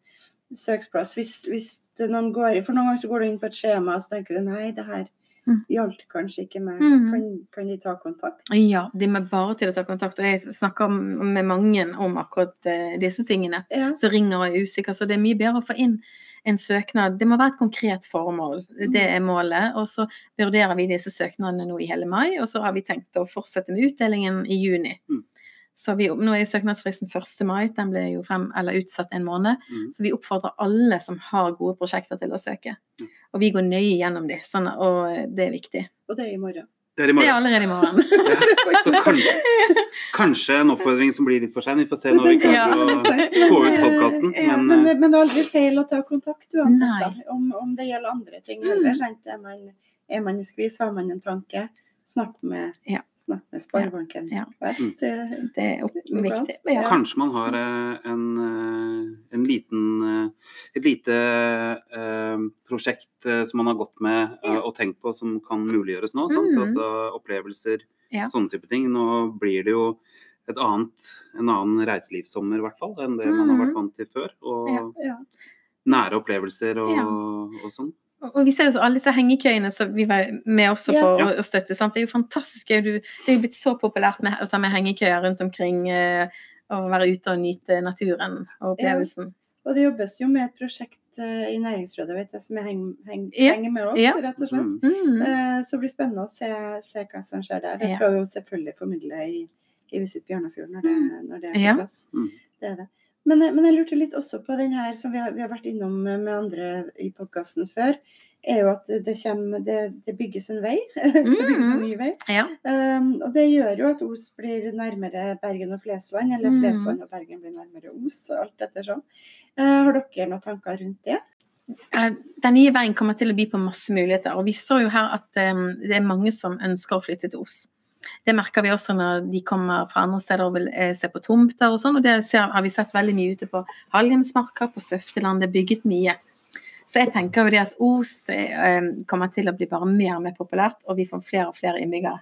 søksplass. Hvis, hvis noen går i, for noen ganger så går du inn på et skjema og så tenker du nei, det her Mm. gjaldt kanskje ikke meg. Mm. Kan, kan de ta kontakt? Ja, de må bare til å ta kontakt. Og jeg snakker med mange om akkurat eh, disse tingene. Ja. Så ringer og er usikker. Så det er mye bedre å få inn en søknad. Det må være et konkret formål. Det er målet. Og så vurderer vi disse søknadene nå i hele mai, og så har vi tenkt å fortsette med utdelingen i juni. Mm. Så vi, nå er jo søknadsfristen 1. mai, den ble jo frem, eller utsatt en måned. Mm. Så vi oppfordrer alle som har gode prosjekter til å søke. Mm. Og vi går nøye gjennom de, sånn, og det er viktig. Og det er i morgen. Det er i Det er allerede i morgen. Ja, så kanskje, kanskje en oppfordring som blir litt for sein. Vi får se når vi Ja. å få ut podkasten. Ja, Men, men, eh, det- men det er aldri feil å ta kontakt uansett, da. Om, om det gjelder andre ting Mm. heller. sant? Er man, er man i skvis, har man en tanke, snakk med, Ja. snakk med Sparebanken Ja. Vest. Mm. Det- Det er opp- viktig. Ja. Kanskje man har eh, en, eh, en liten, eh, et lite eh, prosjekt eh, som man har gått med eh, og tenkt på som kan muliggjøres nå. Sant? Mhm. Altså opplevelser, Ja. sånne type ting. Nå blir det jo et annet, en annen reiselivssommer, i hvert fall, enn det man har vært vant til før. Og Ja. Ja. nære opplevelser og, Ja. og sånn. Og vi ser jo så alle disse hengekøyene som vi var med også på Ja. å, å støtte. Sant? Det er jo fantastisk gøy. Du- Det er jo blitt så populært med, å ta med hengekøyer rundt omkring. Eh, og være ute og nyte naturen og opplevelsen. Og det jobbes jo med et prosjekt eh, i Næringsrådet vet jeg, som jeg heng, heng, Ja. henger med oss, Ja. rett og slett. Mm. Mm. Eh, Så det blir spennende å se, se hva som skjer der. Det Ja. skal vi jo selvfølgelig formidle i, i Visit Bjørnafjord når det, når det er på Ja. plass. Mm. Det er det. Men, eh, men jeg lurte litt også på den her som vi har, vi har vært innom med andre i podkasten før. er jo at det, kommer, det, det bygges en vei. det bygges en ny vei. Ja. Um, og det gjør jo at Os blir nærmere Bergen og Flesland, eller Mm. Flesland og Bergen blir nærmere Os, og alt ettersom. Uh, har dere noen tanker rundt det? Eh, Den nye veien kommer til å by på masse muligheter. Og vi så jo her at um, det er mange som ønsker å flytte til Os. Det merker vi også når de kommer fra andre steder og vil eh, se på tomter og sånn. Og det ser, har vi sett veldig mye ute på Halhjemsmarka, på Søfteland. Det er bygget mye. Så jeg tenker jo det at Os eh, kommer til å bli bare mer og mer populært, og vi får flere og flere innbyggere.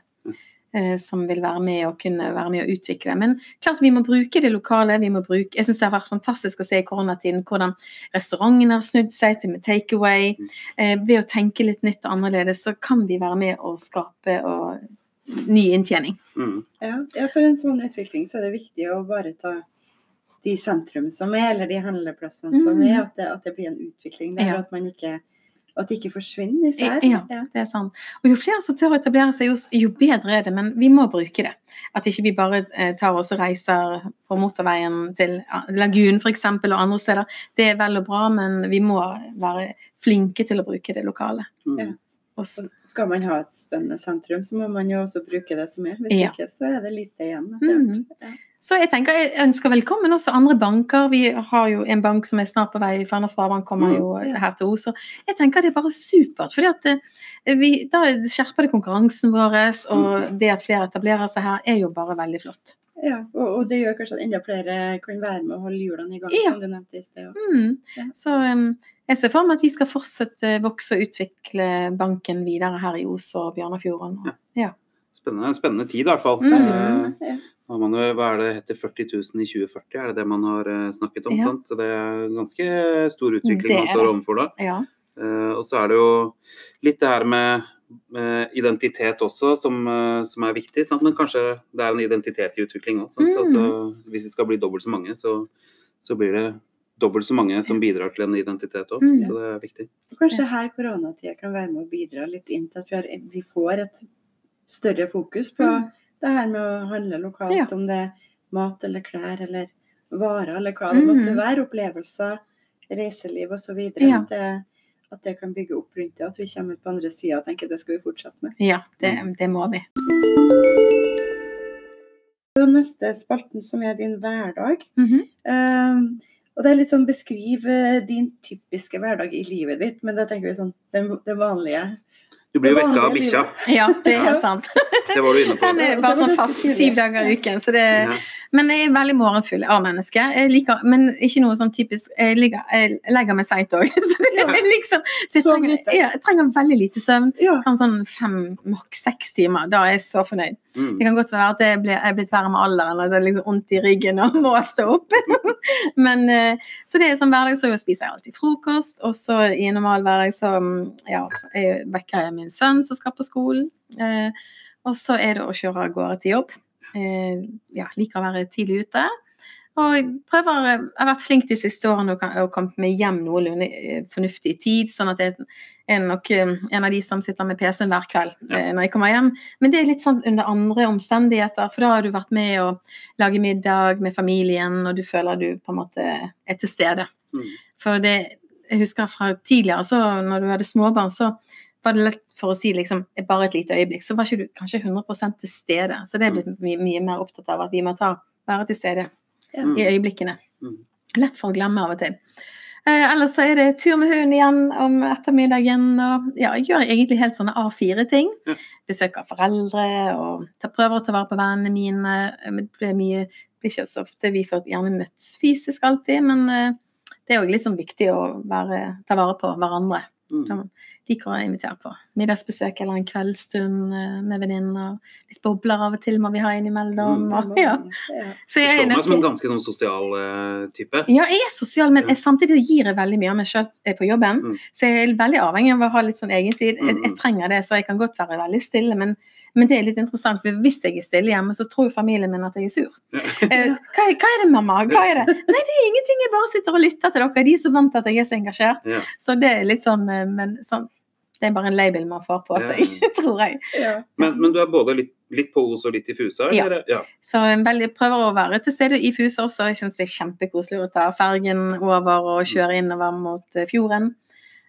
eh, Som vil være med og kunne være med og utvikle. Men klart vi må bruke det lokale. vi må bruke, Jeg syns det har vært fantastisk å se i koronatiden hvordan restaurantene har snudd seg til med takeaway. Ved å tenke litt nytt og annerledes, så kan vi være med og skape og, ny inntjening. Mm. Ja, ja, for en sånn utvikling så er det viktig å bare ta de sentrum som er, eller de handleplassene som Mm. er, at det, at det blir en utvikling der, Ja. at man ikke at det ikke forsvinner især. Ja, det er sant. Og jo flere som tør å etablere seg, jo, jo bedre er det. Men vi må bruke det. At ikke vi bare eh, tar oss og reiser på motorveien til Lagunen Lagun f.eks. og andre steder. Det er vel og bra, men vi må være flinke til å bruke det lokale. Mm. Ja. Og Skal man ha et spennende sentrum, så må man jo også bruke det som er. Hvis Ja. ikke, så er det lite igjen. Mm -hmm. Ja. Så jeg tenker jeg ønsker velkommen også andre banker. Vi har jo en bank som er snart på vei. Fana Sparebank kommer Mm. jo Ja. her til Os. Jeg tenker det er bare supert. fordi at eh, vi, Da skjerper det konkurransen vår, og det at flere etablerer seg her, er jo bare veldig flott. Ja, og, og det gjør kanskje at enda flere kan være med og holde hjulene i gang, Ja. som du nevnte i sted. Mm. Ja. Så um, jeg ser for meg at vi skal fortsette vokse og utvikle banken videre her i Os og Bjørnafjorden. Ja. Spennende, spennende tid, i hvert fall. Mm. Eh, spennende. Ja. man hva er det heter 40 000 i 2040, er det det man har eh, snakket om? Ja. Sant? Det er ganske stor utvikling man står det. overfor da. Ja. Uh, og så er det jo litt det her med identitet også, som, eh, som er viktig. Sant? Men kanskje det er en identitet i utvikling òg. Mm. Altså, hvis det skal bli dobbelt så mange, så, så blir det dobbelt så mange som bidrar til en identitet òg. Mm. Så det er viktig. Kanskje her koronatida kan være med å bidra litt inn til at vi, har, vi får et større fokus på Mm. det her med å handle lokalt, Ja. om det er mat eller klær eller varer eller hva det måtte Mm. være. Opplevelser, reiseliv osv. Ja. Det- at det kan bygge opp rundt det. At vi kommer ut på andre sida og tenker det skal vi fortsette med. ja, det, det må vi. Og neste spalten som er din hverdag. Mhm. Um, og det er litt sånn beskriv eh, din typiske hverdag i livet ditt, men da tenker vi sånn det, det vanlige. Du blir jo vekka av bikkja. Ja, det er Ja. sant. Det var du inne på. Den er bare sånn fast syv dager i uken. Så det, Ja. men jeg er veldig morgenfull av menneske. Jeg liker, men ikke noe sånn typisk Jeg, ligger, jeg legger meg seint òg. Så, liksom, så jeg, trenger, lite. jeg trenger veldig lite søvn. Ja. Kan sånn fem, maks seks timer. Da er jeg så fornøyd. Mm. Det kan godt være at jeg er blitt verre med alderen, og det er liksom vondt i ryggen og må stå opp. Men, eh, så det er sånn hverdag så spiser jeg alltid frokost, og så i en normal hverdag så mm, ja, jeg vekker jeg min sønn som skal på skolen. Eh, og så er det å kjøre av gårde til jobb. Eh, ja, liker å være tidlig ute. Og prøver, jeg har vært flink de siste årene å kan- å komme meg hjem noenlunde eh, fornuftig tid, sånn at jeg er nok eh, en av de som sitter med PC-en hver kveld ja. når jeg kommer hjem. Men det er litt sånn under andre omstendigheter, for da har du vært med å lage middag med familien, og du føler du på en måte er til stede. Mm. For det, jeg husker fra tidligere, så når du hadde småbarn, så var det lett for å si liksom, bare et lite øyeblikk, så var ikke du kanskje 100 til stede. Så det er blitt mye, mye mer opptatt av at vi må ta, være til stede. Mm. I øyeblikkene. Mm. Lett for å glemme av og til. Eh, ellers så er det tur med hunden igjen om ettermiddagen. Og ja, jeg gjør egentlig helt sånne A4-ting. Ja. Besøker foreldre og tar, prøver å ta vare på vennene mine. Eh, Det blir mye det blir ikke så ofte vi får gjerne møttes fysisk alltid, men eh, det er jo litt sånn viktig å være, ta vare på hverandre. Mm. Liker å invitere på middagsbesøk eller en kveldsstund eh, med venninner. Litt bobler av og til må vi ha innimellom. Mm. Og, ja. Ja. Så Du jeg er slår meg som en ganske sånn sosial uh, type. ja, jeg er sosial, men jeg, samtidig gir jeg veldig mye av meg sjøl på jobben. Mm. Så jeg er veldig avhengig av å ha litt sånn egentid. Jeg, jeg Mm. trenger det, så jeg kan godt være veldig stille. Men, men det er litt interessant, for hvis jeg er stille hjemme, så tror familien min at jeg er sur. Ja. Eh, hva, hva er det, mamma? Hva er det? Nei, det er ingenting. Jeg bare sitter og lytter til dere. De er så vant til at jeg er så engasjert. Ja. Så det er litt sånn, eh, men sånn Det er bare en label man får på Ja. seg, tror jeg. Ja. Men, men du er både litt, litt på Os og litt i Fusa? Ja. Ja. Så jeg prøver å være til stede i Fusa også. Jeg syns det er kjempekoselig å ta fergen over og kjøre innover mot eh, fjorden.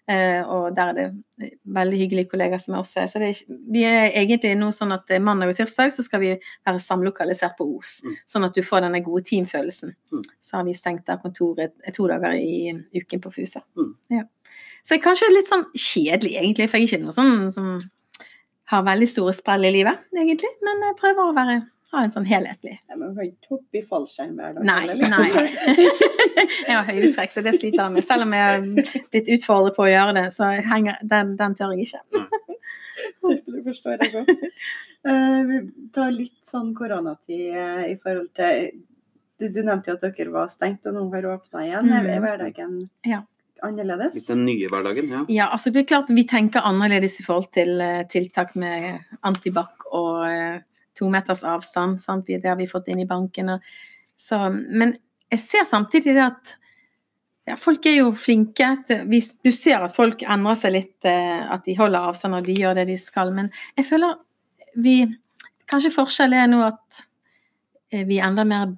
Eh, og der er det veldig hyggelige kollegaer som er også er. Så det er, vi er egentlig nå sånn at eh, mandag og tirsdag så skal vi være samlokalisert på Os. Mm. Sånn at du får denne gode teamfølelsen. Mm. Så har vi stengt der kontoret to dager i uken på Fusa. Mm. Ja. Så jeg er kanskje litt sånn kjedelig, egentlig, for jeg er ikke noe sånn som har veldig store sprell i livet, egentlig. Men jeg prøver å være, ha en sånn helhetlig men vi kan ikke hoppe i fallskjerm hver dag. Nei, nei. jeg har høydeskrekk, så det sliter jeg med. Selv om jeg har blitt utfordret på å gjøre det, så henger, den, den tør jeg ikke. Det forstår jeg godt. Uh, vi tar litt sånn koronatid uh, i forhold til du, du nevnte jo at dere var stengt, og nå har åpna igjen. Er, er hverdagen Ja. Annerledes? Litt den nye hverdagen, ja. Ja, altså det er klart Vi tenker annerledes i forhold til eh, tiltak med antibac og uh, to meters avstand. Sant? Det har vi fått inn i banken. Og, så, men jeg ser samtidig det at ja, folk er jo flinke. Til, du ser at folk endrer seg litt, eh, at de holder avstand og de gjør det de skal. Men jeg føler vi Kanskje forskjellen er nå at vi er enda mer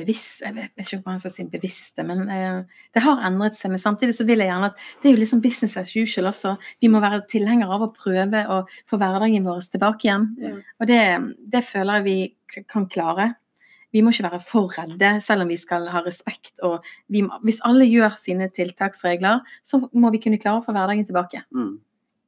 bevisst Jeg vet ikke hva man skal si bevisste, men eh, det har endret seg. Men samtidig så vil jeg gjerne at det er jo liksom business as usual også. Vi må være tilhengere av å prøve å få hverdagen vår tilbake igjen. Ja. Og det, det føler jeg vi kan klare. Vi må ikke være for redde, selv om vi skal ha respekt. Og vi hvis alle gjør sine tiltaksregler, så må vi kunne klare å få hverdagen tilbake. Mm.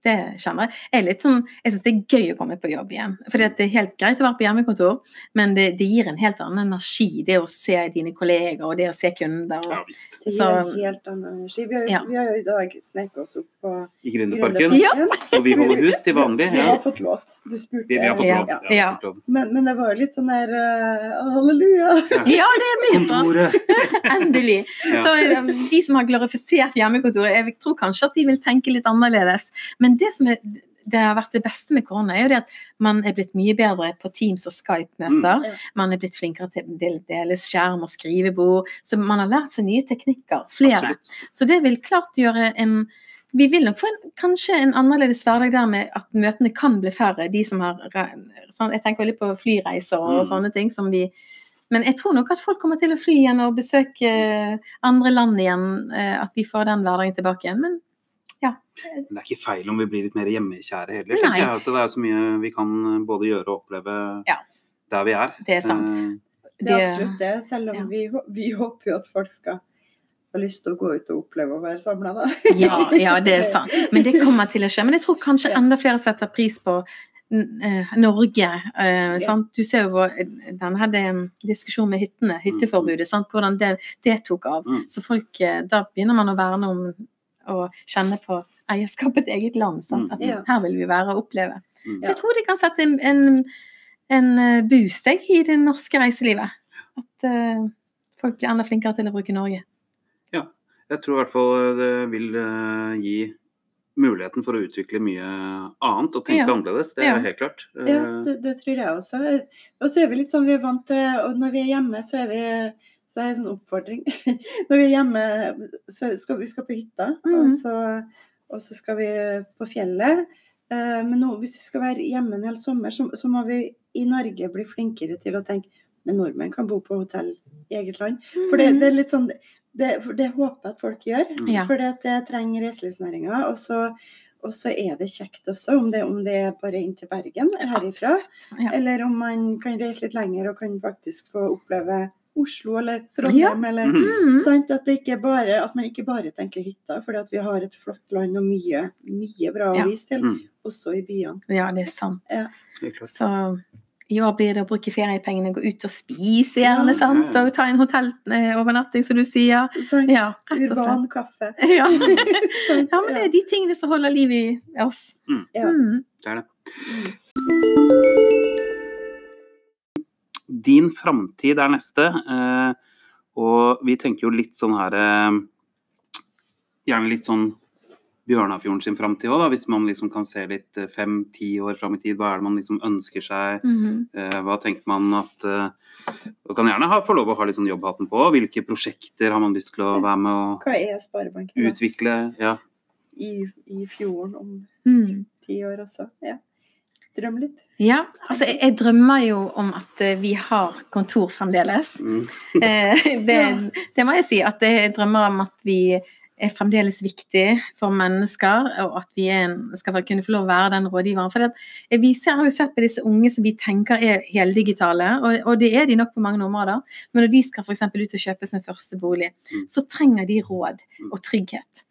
Det kjenner jeg. Jeg er litt sånn, jeg syns det er gøy å komme på jobb igjen. For det er helt greit å være på hjemmekontor, men det, det gir en helt annen energi. Det å se dine kolleger og det å se kunder. Og, ja, Det gir en helt annen energi. Vi har, jo, Ja. vi har jo i dag sneket oss opp på I Gründerparken. Ja. Og vi holder hus til vanlig. Vi har fått låt. Du spurte. Vi, vi har fått Ja. lov. Ja, Ja. Men, men det var jo litt sånn der uh, halleluja. ja, det blir sånn! Endelig. Ja. Så um, de som har glorifisert hjemmekontoret, jeg tror kanskje at de vil tenke litt annerledes. Men det som er, det har vært det beste med korona, er jo det at man er blitt mye bedre på Teams og Skype-møter. Mm. Man er blitt flinkere til å dele skjerm og skrivebord. Så man har lært seg nye teknikker. Flere. Absolutt. Så det vil klart gjøre en Vi vil nok få en, kanskje en annerledes hverdag der med at møtene kan bli færre. De som har sånn, Jeg tenker litt på flyreiser og Mm. sånne ting som vi Men jeg tror nok at folk kommer til å fly igjen og besøke andre land igjen. eh, At vi får den hverdagen tilbake igjen. Men Men det er ikke feil om vi blir litt mer hjemmekjære heller. Nei. jeg. Altså, det er så mye vi kan både gjøre og oppleve Ja. der vi er. det er sant. Eh, Det er absolutt det. Selv om Ja. vi, vi håper jo at folk skal ha lyst til å gå ut og oppleve å være samla, da. Ja, ja, det er sant. Men det kommer til å skje. Men jeg tror kanskje enda flere setter pris på eh, Norge. eh, sant? Du ser jo denne den hadde diskusjon med hyttene, hytteforbudet, sant? hvordan det, det tok av. Mm. Så folk, eh, da begynner man å verne om å kjenne på eierskapet et eget land. Sant? Mm. At Ja. her vil vi være og oppleve. mm. Så jeg tror det kan sette en, en, en eh, boost jeg, i det norske reiselivet. At uh, folk blir enda flinkere til å bruke Norge. Jeg tror i hvert fall det vil uh, gi muligheten for å utvikle mye annet og tenke Ja. annerledes. Det er Ja. helt klart. Ja, Eh, det, det tror jeg også. Og så er vi litt sånn, vi er vant til Og når vi er hjemme, så er vi så er det en sånn oppfordring. Når vi er hjemme, så skal vi skal på hytta, og, Mhm. så, og så skal vi på fjellet. Eh, Men nå, hvis vi skal være hjemme en hel sommer, så, så må vi i Norge bli flinkere til å tenke men nordmenn kan bo på hotell i eget land. For det, det er litt sånn Det, det håper jeg at folk gjør. Mm. Ja. For det, det trenger reiselivsnæringa. Og så og så er det kjekt også, om det, om det er bare inn til Bergen herifra. Ja. Eller om man kan reise litt lenger og kan faktisk få oppleve Oslo eller Trondheim. Eller, Mhm. Mm. sant? At, det ikke bare, at man ikke bare tenker hytta, for vi har et flott land og mye, mye bra å Ja. vise til, Mm. også i byene. ja, det er sant. Ja. Så I år blir det å bruke feriepengene, gå ut og spise gjerne, Ja. sant? Ja, ja. Og ta en hotellovernatting, som du sier. Sant? Ja, Urban kaffe. Ja. Ja, men det er de tingene som holder liv i oss. Ja. Mm. Det er det. Din framtid er neste, eh, og vi tenker jo litt sånn her eh, Gjerne litt sånn Bjørnafjorden sin framtid òg, hvis man liksom kan se litt eh, fem-ti år fram i tid. Hva er det man liksom ønsker seg? Mhm. Eh, Hva tenker man at eh, Du kan gjerne ha, få lov å ha litt sånn jobbhatten på. Hvilke prosjekter har man lyst til å være med Hva er Vest utvikle? Ja. i, i fjorden om Mm. ti år også? Ja. Drøm litt. Ja, altså jeg, jeg drømmer jo om at eh, vi har kontor fremdeles. Mm. Eh, det, det må jeg si. At jeg drømmer om at vi er fremdeles viktig for mennesker, og at vi er en, skal kunne få lov å være den rådgiveren. For det, vi ser, har jo sett på disse unge som vi tenker er heldigitale, og, og det er de nok på mange områder. Men når de skal f.eks. ut og kjøpe sin første bolig, Mm. så trenger de råd og trygghet.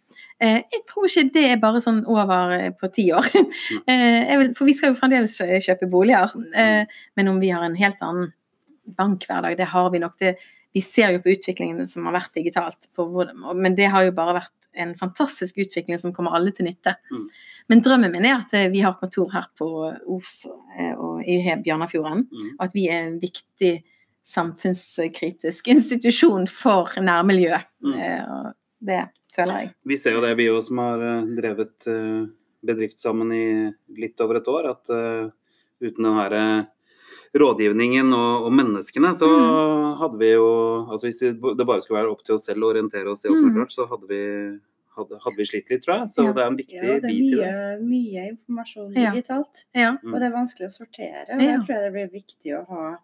Eh, jeg tror ikke det er bare sånn over eh, på ti år. Eh, vil, for vi skal jo fremdeles kjøpe boliger. Eh, men om vi har en helt annen bankhverdag, det har vi nok. Det, vi ser jo på utviklingen som har vært digitalt, på hvordan, men det har jo bare vært en fantastisk utvikling som kommer alle til nytte. Mm. Men drømmen min er at vi har kontor her på Os og i Bjørnafjorden, Mm. og at vi er en viktig samfunnskritisk institusjon for nærmiljøet. Mm. Det føler jeg. Vi ser jo det, vi òg som har eh, drevet eh, bedrift sammen i litt over et år, at eh, uten den her eh, rådgivningen og, og menneskene, så Mm. hadde vi jo altså Hvis vi- det bare skulle være opp til oss selv å orientere oss i alt mulig Mm. rart, så hadde vi, hadde, hadde vi slitt litt, tror jeg. Så Ja. det er en viktig Ja, det er bit i det. mye informasjon digitalt, Ja. Og det er vanskelig å sortere. Og Ja. Der tror jeg det blir viktig å ha,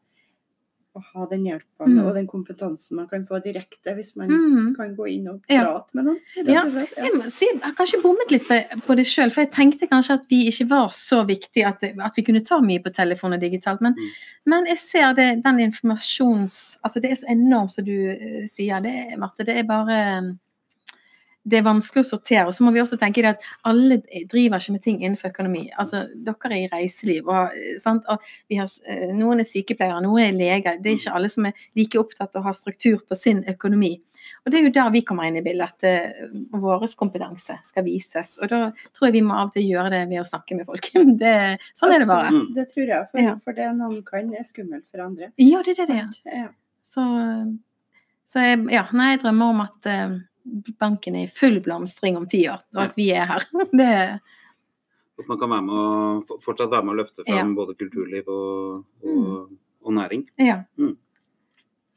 å ha den hjelpen Mm. og den kompetansen man kan få direkte hvis man Mm. kan gå inn og Ja. prate med noen. Ja. Ja. Jeg må si, jeg har kanskje bommet litt på, det sjøl, for jeg tenkte kanskje at vi ikke var så viktige at, at vi kunne ta mye på telefon og digitalt. Men, Mm. men jeg ser det, den informasjons... Altså det er så enormt som du eh, sier, det, Marte. Det er bare det er vanskelig å sortere. Og så må vi også tenke at alle driver ikke med ting innenfor økonomi. Altså, dere er i reiseliv, og, eh, sant? og vi har, eh, noen er sykepleiere, noen er leger. Det er ikke alle som er like opptatt av å ha struktur på sin økonomi. Og det er jo der vi kommer inn i bildet, at uh, vår kompetanse skal vises. Og da tror jeg vi må av og til gjøre det ved å snakke med folk. Det, sånn er det bare. Absolutt, Det tror jeg. For, Ja. for det noen kan, er skummelt for andre. Ja, det er det det er. Ja. Så, så jeg, ja, nei, jeg drømmer om at eh, banken er i full blomstring om ti år, og at vi er her. Det, At man kan være med å, fortsatt være med å løfte fram Ja. både kulturliv og, og, og næring. ja. Mm.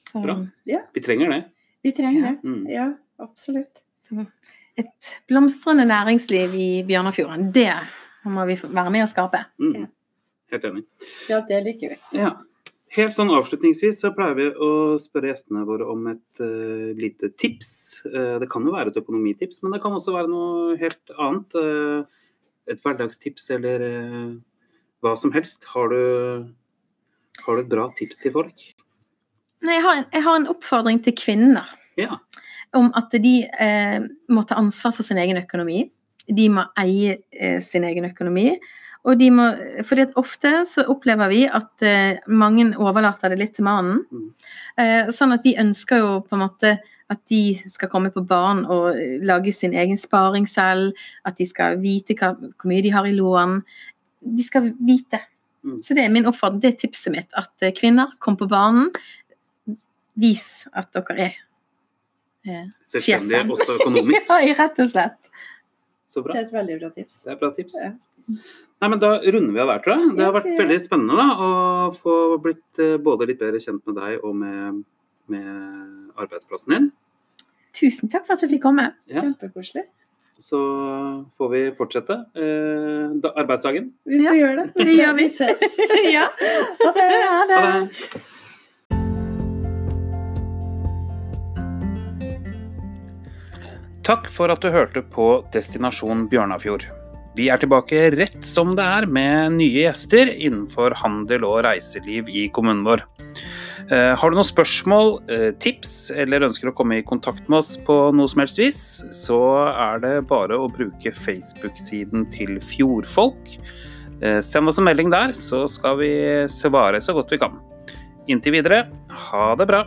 Så, Bra. Ja. Vi trenger det. Vi trenger det. Mm. Ja, absolutt. så et blomstrende næringsliv i Bjørnafjorden, det må vi være med å skape. Mm. Helt enig. Ja, det liker vi. Ja. Helt sånn avslutningsvis så pleier vi å spørre gjestene våre om et uh, lite tips. Uh, det kan jo være et økonomitips, men det kan også være noe helt annet. Uh, et hverdagstips eller hva som helst. Har du, har du et bra tips til folk? Nei, jeg, har en, jeg har en oppfordring til kvinner Ja. om at de må ta ansvar for sin egen økonomi. De må eie sin egen økonomi. Og de må, fordi at ofte så opplever vi at eh, mange overlater det litt til mannen. Mm. Eh, sånn at vi ønsker jo på en måte at de skal komme på banen og eh, lage sin egen sparing selv. At de skal vite hva, hvor mye de har i lån. De skal vite. Mm. Så det er min oppfordring, det er tipset mitt. At eh, kvinner, kom på banen. Vis at dere er eh, Selvstendige også økonomisk. ja, rett og slett. Så Det er et veldig bra tips. Det er et bra tips. Ja. Nei, men Da runder vi av der, tror jeg. Det har vært veldig spennende da, å få blitt eh, både litt bedre kjent med deg og med, med arbeidsplassen din. Tusen takk for at jeg fikk komme. Ja. Kjempekoselig. Så får vi fortsette eh, da, arbeidsdagen. Vi får Ja, gjøre det. det gjør vi. Ses. ja. Ha det. Ha Ha det. det. Takk for at du hørte på Destinasjon Bjørnafjord. Vi er tilbake rett som det er med nye gjester innenfor handel og reiseliv i kommunen vår. Eh, Har du noen spørsmål, eh, tips eller ønsker å komme i kontakt med oss på noe som helst vis, så er det bare å bruke Facebook-siden til Fjordfolk. Eh, Send oss en melding der, så skal vi svare så godt vi kan. Inntil videre, ha det bra.